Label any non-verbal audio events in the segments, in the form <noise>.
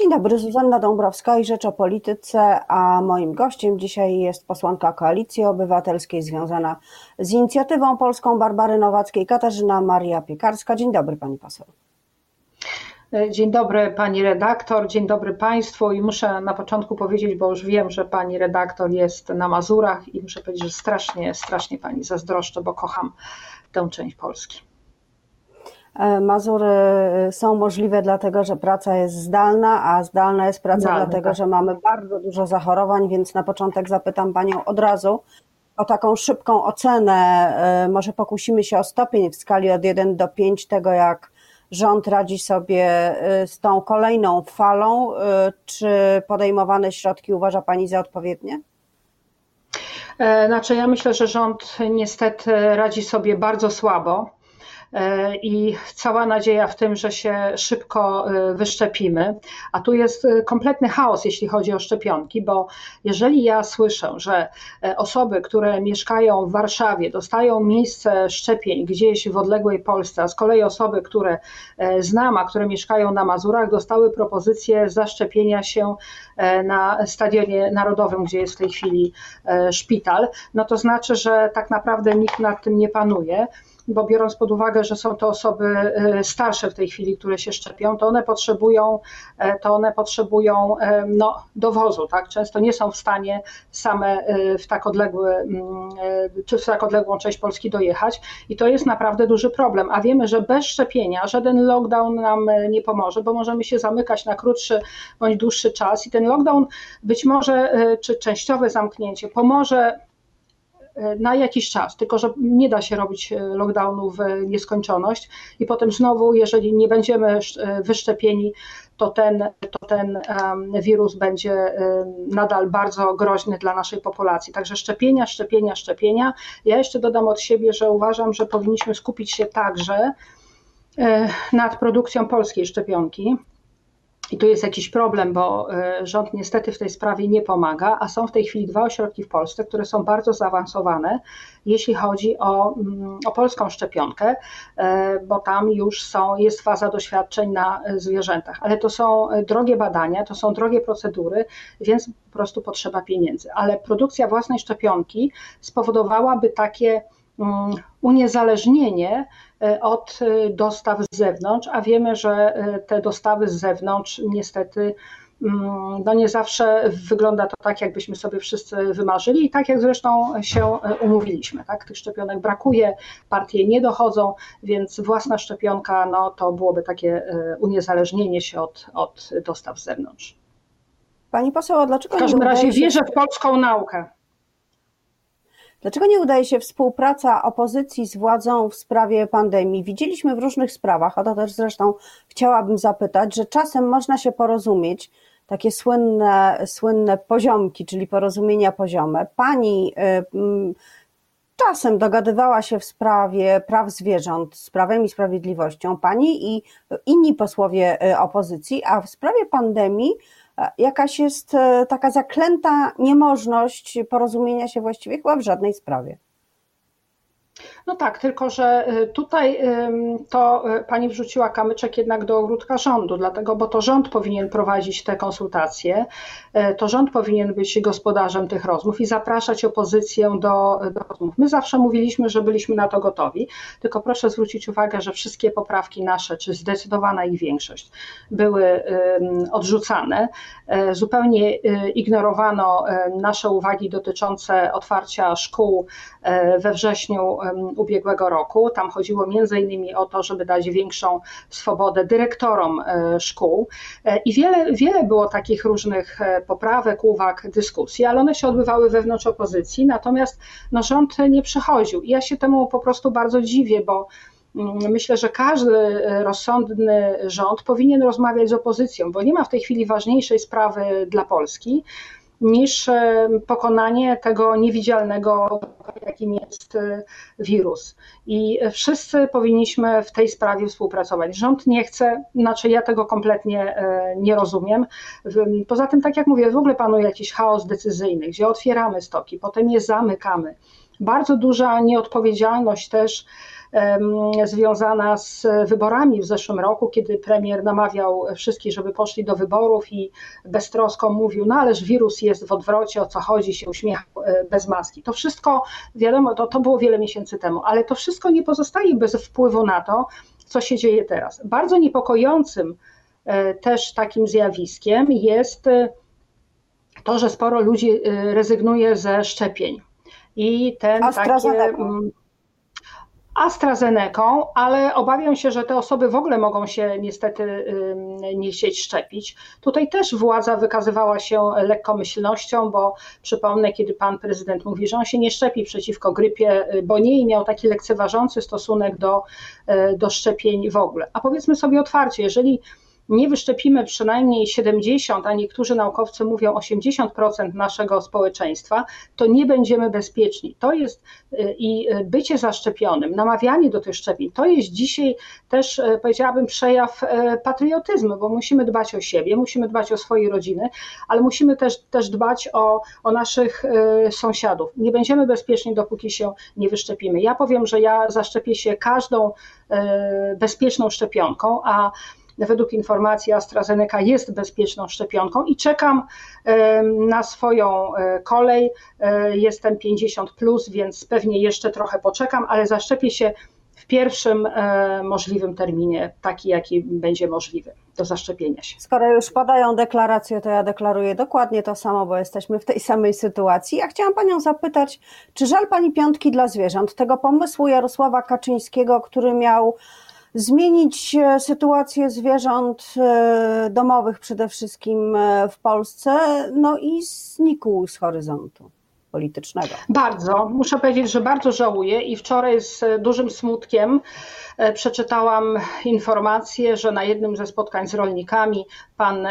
Dzień dobry, Zuzanna Dąbrowska i Rzecz o Polityce, a moim gościem dzisiaj jest posłanka Koalicji Obywatelskiej związana z inicjatywą polską Barbary Nowackiej, Katarzyna Maria Piekarska. Dzień dobry pani poseł. Dzień dobry pani redaktor, dzień dobry państwu i muszę na początku powiedzieć, bo już wiem, że pani redaktor jest na Mazurach i muszę powiedzieć, że strasznie, strasznie pani zazdroszczę, bo kocham tę część Polski. E, Mazury są możliwe dlatego, że praca jest zdalna, a zdalna jest praca dlatego, tak. że mamy bardzo dużo zachorowań, więc na początek zapytam Panią od razu o taką szybką ocenę. E, może pokusimy się o stopień w skali od 1 do 5 tego, jak rząd radzi sobie e, z tą kolejną falą. Czy podejmowane środki uważa Pani za odpowiednie? Znaczy, ja myślę, że rząd niestety radzi sobie bardzo słabo. E, i cała nadzieja w tym, że się szybko e, wyszczepimy. A tu jest e, kompletny chaos, jeśli chodzi o szczepionki, bo jeżeli ja słyszę, że osoby, które mieszkają w Warszawie, dostają miejsce szczepień gdzieś w odległej Polsce, a z kolei osoby, które znam, a które mieszkają na Mazurach, dostały propozycję zaszczepienia się na Stadionie Narodowym, gdzie jest w tej chwili szpital, no to znaczy, że tak naprawdę nikt nad tym nie panuje bo biorąc pod uwagę, że są to osoby e, starsze w tej chwili, które się szczepią, to one potrzebują, e, to one potrzebują e, no, dowozu, tak? Często nie są w stanie same w tak, odległy, mm, czy w tak odległą część Polski dojechać i to jest naprawdę duży problem, a wiemy, że bez szczepienia żaden lockdown nam nie pomoże, bo możemy się zamykać na krótszy bądź dłuższy czas i ten lockdown być może, czy częściowe zamknięcie pomoże na jakiś czas, tylko że nie da się robić e, lockdownu w nieskończoność i potem znowu, jeżeli nie będziemy e, wyszczepieni, to ten, to ten wirus będzie nadal bardzo groźny dla naszej populacji. Także szczepienia, szczepienia, szczepienia. Ja jeszcze dodam od siebie, że uważam, że powinniśmy skupić się także nad produkcją polskiej szczepionki i tu jest jakiś problem, bo e, rząd niestety w tej sprawie nie pomaga, a są w tej chwili dwa ośrodki w Polsce, które są bardzo zaawansowane, jeśli chodzi o, mm, o polską szczepionkę, e, bo tam już są, jest faza doświadczeń na e, zwierzętach. Ale to są drogie badania, to są drogie procedury, więc po prostu potrzeba pieniędzy. Ale produkcja własnej szczepionki spowodowałaby takie mm, uniezależnienie E, od e, dostaw z zewnątrz, a wiemy, że e, te dostawy z zewnątrz niestety mm, no nie zawsze wygląda to tak, jakbyśmy sobie wszyscy wymarzyli i tak jak zresztą się umówiliśmy. Tak? Tych szczepionek brakuje, partie nie dochodzą, więc własna szczepionka no, to byłoby takie uniezależnienie się od, od dostaw z zewnątrz. Pani poseł, a dlaczego... W każdym razie wierzę w polską naukę. Dlaczego nie udaje się współpraca opozycji z władzą w sprawie pandemii? Widzieliśmy w różnych sprawach, o to też zresztą chciałabym zapytać, że czasem można się porozumieć, takie słynne, słynne poziomki, czyli porozumienia poziome. Pani y, mm, czasem dogadywała się w sprawie praw zwierząt z Prawem i Sprawiedliwością, pani i inni posłowie y, opozycji, a w sprawie pandemii jakaś jest e, taka zaklęta niemożność porozumienia się właściwie chyba w żadnej sprawie. No tak, tylko że y, tutaj to y, pani wrzuciła kamyczek jednak do ogródka rządu, dlatego, bo to rząd powinien prowadzić te konsultacje, y, to rząd powinien być gospodarzem tych rozmów i zapraszać opozycję do, do rozmów. My zawsze mówiliśmy, że byliśmy na to gotowi, tylko proszę zwrócić uwagę, że wszystkie poprawki nasze, czy zdecydowana ich większość, były odrzucane. Zupełnie ignorowano nasze uwagi dotyczące otwarcia szkół we wrześniu ubiegłego roku. Tam chodziło między innymi o to, żeby dać większą swobodę dyrektorom e, szkół e, i wiele, wiele było takich różnych e, poprawek, uwag, dyskusji, ale one się odbywały wewnątrz opozycji, natomiast no, rząd nie przychodził. I ja się temu po prostu bardzo dziwię, bo mm, Myślę, że każdy rozsądny rząd powinien rozmawiać z opozycją, bo nie ma w tej chwili ważniejszej sprawy dla Polski niż e, pokonanie tego niewidzialnego, jakim jest e, wirus. I wszyscy powinniśmy w tej sprawie współpracować. Rząd nie chce, znaczy ja tego kompletnie e, nie rozumiem. Poza tym, tak jak mówię, w ogóle panuje jakiś chaos decyzyjny, gdzie otwieramy stoki, potem je zamykamy. Bardzo duża nieodpowiedzialność też związana z wyborami w zeszłym roku, kiedy premier namawiał wszystkich, żeby poszli do wyborów i beztroską mówił, no ależ wirus jest w odwrocie, o co chodzi, się uśmiechał e, bez maski. To wszystko, wiadomo, to, to było wiele miesięcy temu, ale to wszystko nie pozostaje bez wpływu na to, co się dzieje teraz. Bardzo niepokojącym e, też takim zjawiskiem jest e, to, że sporo ludzi rezygnuje ze szczepień. I ten takie AstraZeneką, ale obawiam się, że te osoby w ogóle mogą się niestety nie chcieć szczepić. Tutaj też władza wykazywała się lekkomyślnością, bo przypomnę, kiedy pan prezydent mówi, że on się nie szczepi przeciwko grypie, y, bo nie i miał taki lekceważący stosunek do, y, do szczepień w ogóle. A powiedzmy sobie otwarcie, jeżeli nie wyszczepimy przynajmniej 70, a niektórzy naukowcy mówią 80% naszego społeczeństwa, to nie będziemy bezpieczni. To jest y, i y, bycie zaszczepionym, namawianie do tych szczepień, to jest dzisiaj też, y, powiedziałabym, przejaw patriotyzmu, bo musimy dbać o siebie, musimy dbać o swoje rodziny, ale musimy też, też dbać o, o naszych sąsiadów. Nie będziemy bezpieczni, dopóki się nie wyszczepimy. Ja powiem, że ja zaszczepię się każdą bezpieczną szczepionką, a według informacji AstraZeneca jest bezpieczną szczepionką i czekam na swoją e, kolej. E, jestem 50, plus, więc pewnie jeszcze trochę poczekam, ale zaszczepię się w pierwszym e, możliwym terminie, taki jaki będzie możliwy do zaszczepienia się. Skoro już padają deklaracje, to ja deklaruję dokładnie to samo, bo jesteśmy w tej samej sytuacji. Ja chciałam Panią zapytać, czy żal Pani piątki dla zwierząt, tego pomysłu Jarosława Kaczyńskiego, który miał zmienić e, sytuację zwierząt e, domowych przede wszystkim e, w Polsce, no i znikł z horyzontu politycznego. Bardzo. Muszę powiedzieć, że bardzo żałuję i wczoraj z dużym smutkiem E, przeczytałam informację, że na jednym ze spotkań z rolnikami pan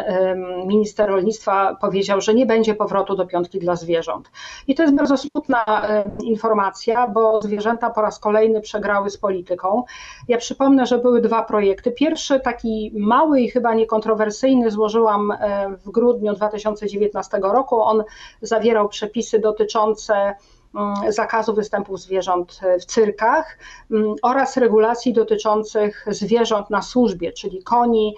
minister rolnictwa powiedział, że nie będzie powrotu do piątki dla zwierząt. I to jest bardzo smutna informacja, bo zwierzęta po raz kolejny przegrały z polityką. Ja przypomnę, że były dwa projekty. Pierwszy, taki mały i chyba niekontrowersyjny, złożyłam e, w grudniu 2019 roku. On zawierał przepisy dotyczące Mm, zakazu występów zwierząt w cyrkach mm, oraz regulacji dotyczących zwierząt na służbie, czyli koni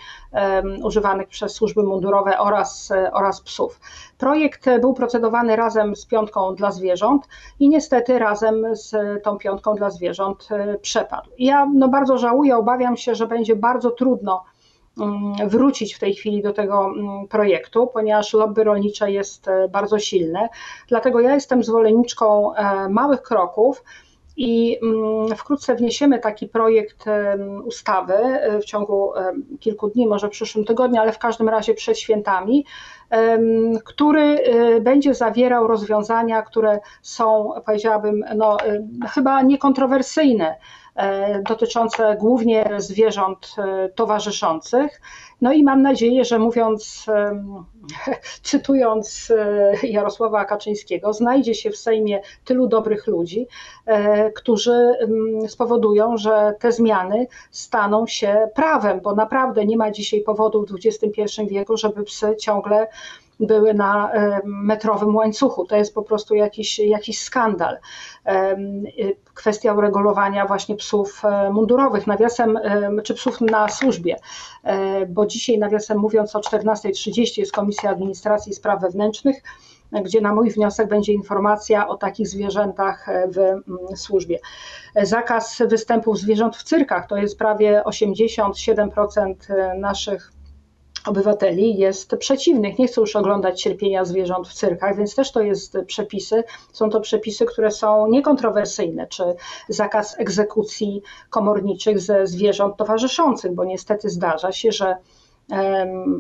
używanych przez służby mundurowe oraz, oraz psów. Projekt był procedowany razem z piątką dla zwierząt i niestety razem z tą piątką dla zwierząt e, przepadł. Ja no bardzo żałuję, obawiam się, że będzie bardzo trudno wrócić w tej chwili do tego mm, projektu, ponieważ lobby rolnicze jest e, bardzo silne. Dlatego ja jestem zwolenniczką e, małych kroków. I mm, wkrótce wniesiemy taki projekt ustawy e, w ciągu kilku dni, może w przyszłym tygodniu, ale w każdym razie przed świętami, który będzie zawierał rozwiązania, które są, powiedziałabym, no, chyba niekontrowersyjne E, dotyczące głównie zwierząt e, towarzyszących. No i mam nadzieję, że mówiąc, <laughs> cytując e, Jarosława Kaczyńskiego, znajdzie się w Sejmie tylu dobrych ludzi, którzy spowodują, że te zmiany staną się prawem, bo naprawdę nie ma dzisiaj powodu w XXI wieku, żeby psy ciągle były na metrowym łańcuchu. To jest po prostu jakiś, jakiś skandal. Kwestia uregulowania właśnie psów e, mundurowych, nawiasem, czy psów na służbie, e, bo dzisiaj nawiasem mówiąc o 14.30 jest Komisja Administracji i Spraw Wewnętrznych, gdzie na mój wniosek będzie informacja o takich zwierzętach e, w mm, służbie. Zakaz występów zwierząt w cyrkach to jest prawie 87% naszych obywateli jest przeciwnych, nie chcą już oglądać cierpienia zwierząt w cyrkach, więc też to jest przepisy, są to przepisy, które są niekontrowersyjne, czy zakaz egzekucji komorniczych ze zwierząt towarzyszących, bo niestety zdarza się, że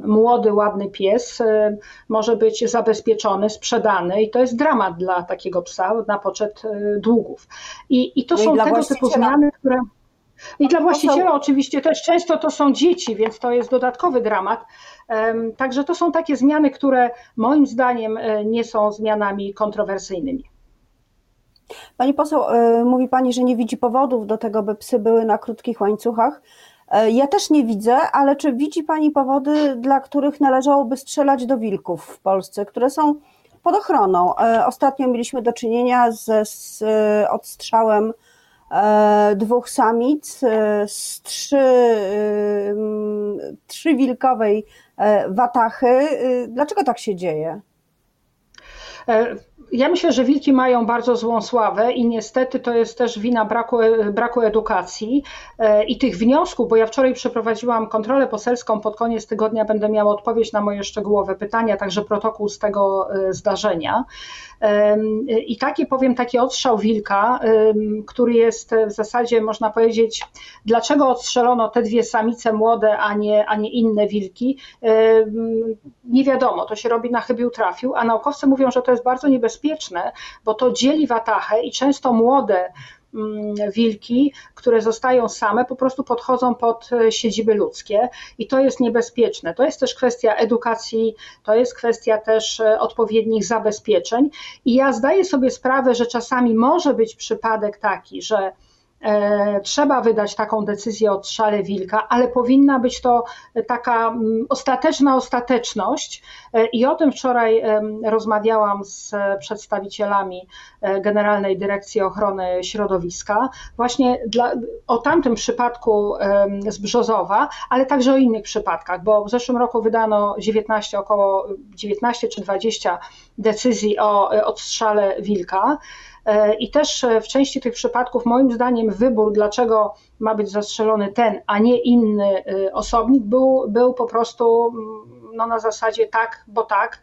młody, ładny pies może być zabezpieczony, sprzedany i to jest dramat dla takiego psa na poczet e, długów. I, i to no są i tego typu zmiany, które i dla właściciela oczywiście też często to są dzieci, więc to jest dodatkowy dramat. Także to są takie zmiany, które moim zdaniem e, nie są zmianami kontrowersyjnymi. Pani poseł, e, mówi Pani, że nie widzi powodów do tego, by psy były na krótkich łańcuchach. E, ja też nie widzę, ale czy widzi Pani powody, dla których należałoby strzelać do wilków w Polsce, które są pod ochroną? Ostatnio mieliśmy do czynienia ze z odstrzałem dwóch samic z trzy, trzy wilkowej watachy. Dlaczego tak się dzieje? Ja myślę, że wilki mają bardzo złą sławę i niestety to jest też wina braku, braku edukacji e, i tych wniosków, bo ja wczoraj przeprowadziłam kontrolę poselską, pod koniec tygodnia będę miała odpowiedź na moje szczegółowe pytania, także protokół z tego e, zdarzenia. I taki powiem, taki odstrzał wilka, który jest w zasadzie, można powiedzieć, dlaczego odstrzelono te dwie samice młode, a nie, a nie inne wilki, nie wiadomo, to się robi na chybił trafił, a naukowcy mówią, że to jest bardzo niebezpieczne, bo to dzieli watachę i często młode Mm, wilki, które zostają same, po prostu podchodzą pod e, siedziby ludzkie i to jest niebezpieczne. To jest też kwestia edukacji, to jest kwestia też e, odpowiednich zabezpieczeń i ja zdaję sobie sprawę, że czasami może być przypadek taki, że trzeba wydać taką decyzję o trzale wilka, ale powinna być to taka mm, ostateczna ostateczność. E, I o tym wczoraj rozmawiałam z przedstawicielami e, Generalnej Dyrekcji Ochrony Środowiska, właśnie dla, o tamtym przypadku z Brzozowa, ale także o innych przypadkach, bo w zeszłym roku wydano 19, około 19 czy 20 decyzji o odstrzale wilka. E, I też e, w części tych przypadków, moim zdaniem, wybór, dlaczego ma być zastrzelony ten, a nie inny e, osobnik, był, był po prostu mm, no, na zasadzie tak, bo tak,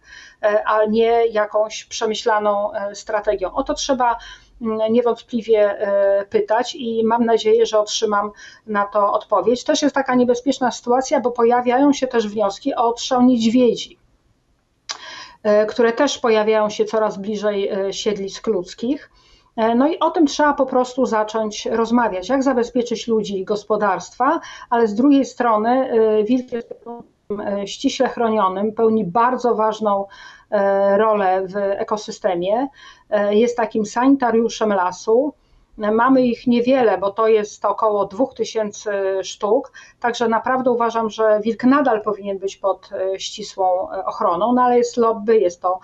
a nie jakąś przemyślaną strategią. O to trzeba mm, niewątpliwie pytać i mam nadzieję, że otrzymam na to odpowiedź. Też jest taka niebezpieczna sytuacja, bo pojawiają się też wnioski o odstrzał niedźwiedzi. E, które też pojawiają się coraz bliżej e, siedlisk ludzkich. E, no i o tym trzeba po prostu zacząć rozmawiać, jak zabezpieczyć ludzi i gospodarstwa, ale z drugiej strony wilk jest ściśle chronionym, pełni bardzo ważną rolę w ekosystemie, jest takim sanitariuszem lasu. Mamy ich niewiele, bo to jest około 2000 sztuk, także naprawdę uważam, że wilk nadal powinien być pod e, ścisłą e, ochroną, no ale jest lobby, jest to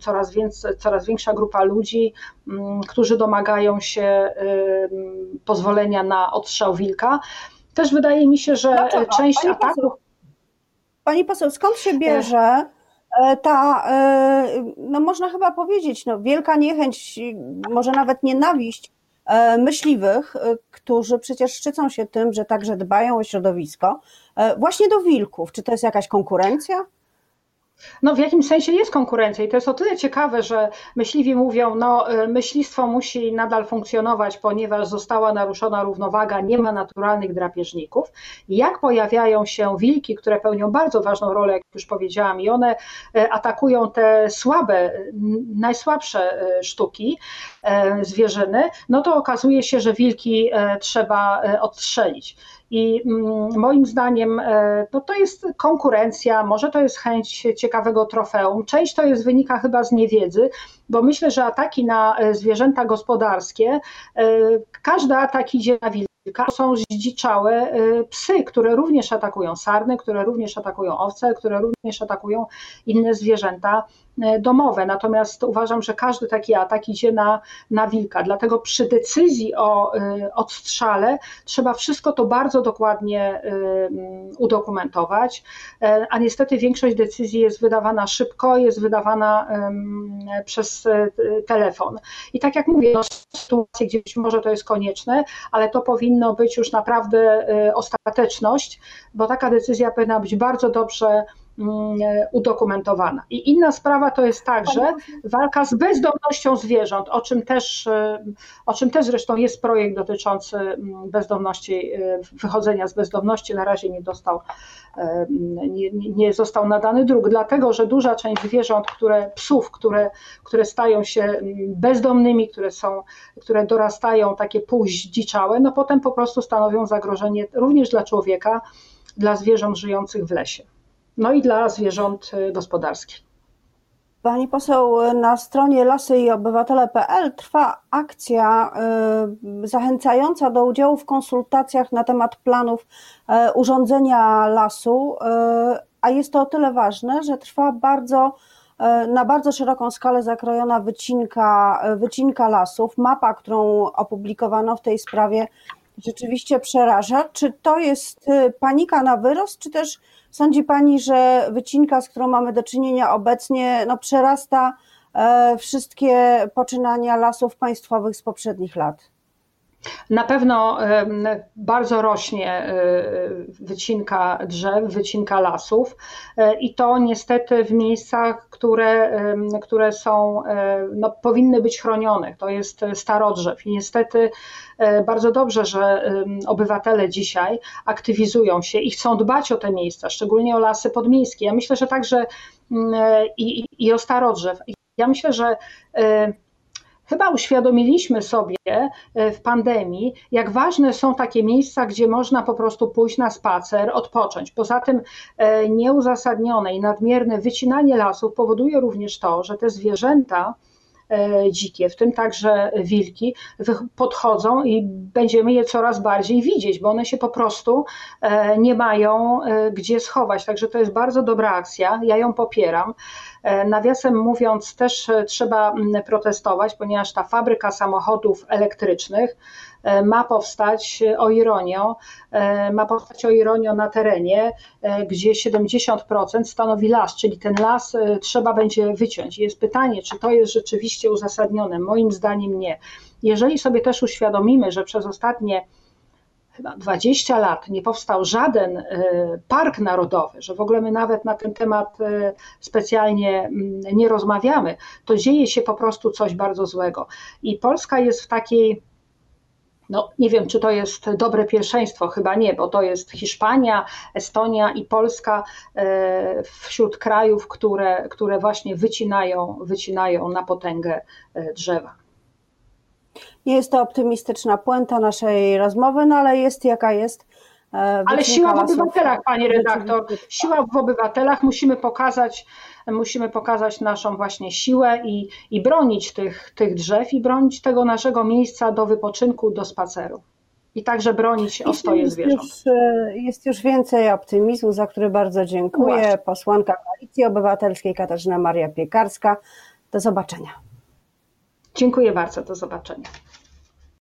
coraz, więcej, coraz większa grupa ludzi, mm, którzy domagają się pozwolenia na odstrzał wilka. Też wydaje mi się, że Dlaczego? część Pani ataków. Poseł, Pani poseł, skąd się bierze ta, no można chyba powiedzieć, no, wielka niechęć, może nawet nienawiść E, myśliwych, e, którzy przecież szczycą się tym, że także dbają o środowisko, e, właśnie do wilków. Czy to jest jakaś konkurencja? No w jakimś sensie jest konkurencja i to jest o tyle ciekawe, że myśliwi mówią, no y, myślistwo musi nadal funkcjonować, ponieważ została naruszona równowaga, nie ma naturalnych drapieżników. Jak pojawiają się wilki, które pełnią bardzo ważną rolę, jak już powiedziałam, i one y, atakują te słabe, najsłabsze y, sztuki, zwierzyny, no to okazuje się, że wilki trzeba odstrzelić. I mm, moim zdaniem e, no to jest konkurencja, może to jest chęć ciekawego trofeum. Część to jest wynika chyba z niewiedzy, bo myślę, że ataki na e, zwierzęta gospodarskie, e, każdy atak idzie na wilka. Są zdziczałe psy, które również atakują sarny, które również atakują owce, które również atakują inne zwierzęta domowe. Natomiast uważam, że każdy taki atak idzie na, na wilka. Dlatego przy decyzji o e, odstrzale trzeba wszystko to bardzo dokładnie e, udokumentować. A niestety większość decyzji jest wydawana szybko, jest wydawana przez telefon. I tak jak mówię, no, sytuacje, gdzie być może to jest konieczne, ale to powinno być już naprawdę ostateczność, bo taka decyzja powinna być bardzo dobrze Mm, udokumentowana. I inna sprawa to jest także walka z bezdomnością zwierząt, o czym też, e, o czym też zresztą jest projekt dotyczący mm, bezdomności, e, wychodzenia z bezdomności. Na razie nie dostał, e, nie, nie został nadany druk, dlatego że duża część zwierząt, które, psów, które, które stają się mm, bezdomnymi, które są, które dorastają takie półzdziczałe, no potem po prostu stanowią zagrożenie również dla człowieka, dla zwierząt żyjących w lesie no i dla zwierząt y, gospodarskich. Pani poseł, na stronie lasy i obywatele.pl trwa akcja y, zachęcająca do udziału w konsultacjach na temat planów y, urządzenia lasu, a jest to o tyle ważne, że trwa bardzo na bardzo szeroką skalę zakrojona wycinka, wycinka lasów. Mapa, którą opublikowano w tej sprawie, rzeczywiście przeraża. Czy to jest panika na wyrost, czy też sądzi Pani, że wycinka, z którą mamy do czynienia obecnie, no, przerasta wszystkie poczynania lasów państwowych z poprzednich lat? Na pewno bardzo rośnie e, wycinka drzew, wycinka lasów e, i to niestety w miejscach, które, które są, e, no, powinny być chronione. To jest starodrzew i niestety bardzo dobrze, że obywatele dzisiaj aktywizują się i chcą dbać o te miejsca, szczególnie o lasy podmiejskie. Ja myślę, że także mm, i, i o starodrzew. Ja myślę, że Chyba uświadomiliśmy sobie e, w pandemii, jak ważne są takie miejsca, gdzie można po prostu pójść na spacer, odpocząć. Poza tym e, nieuzasadnione i nadmierne wycinanie lasów powoduje również to, że te zwierzęta, dzikie, w tym także wilki, podchodzą i będziemy je coraz bardziej widzieć, bo one się po prostu nie mają gdzie schować. Także to jest bardzo dobra akcja, ja ją popieram. E, nawiasem mówiąc, też e, trzeba protestować, ponieważ ta fabryka samochodów elektrycznych e, ma powstać o ironią, ma powstać o na terenie, gdzie 70% stanowi las, czyli ten las trzeba będzie wyciąć. Jest pytanie, czy to jest rzeczywiście uzasadnione? Moim zdaniem nie. Jeżeli sobie też uświadomimy, że przez ostatnie chyba 20 lat nie powstał żaden e, park narodowy, że w ogóle my nawet na ten temat e, specjalnie mm, nie rozmawiamy, to dzieje się po prostu coś bardzo złego. I Polska jest w takiej no, nie wiem, czy to jest dobre pierwszeństwo, chyba nie, bo to jest Hiszpania, Estonia i Polska e, wśród krajów, które, które właśnie wycinają, wycinają na potęgę drzewa. Nie jest to optymistyczna puenta naszej rozmowy, no ale jest jaka jest. E, ale siła w obywatelach, pani redaktor, siła w obywatelach, musimy pokazać, musimy pokazać naszą właśnie siłę i, i bronić tych, tych drzew i bronić tego naszego miejsca do wypoczynku, do spaceru. I także bronić ostoje zwierząt. Już, e, jest już więcej optymizmu, za który bardzo dziękuję. Właśnie. Posłanka Koalicji Obywatelskiej Katarzyna Maria Piekarska. Do zobaczenia. Dziękuję bardzo, do zobaczenia.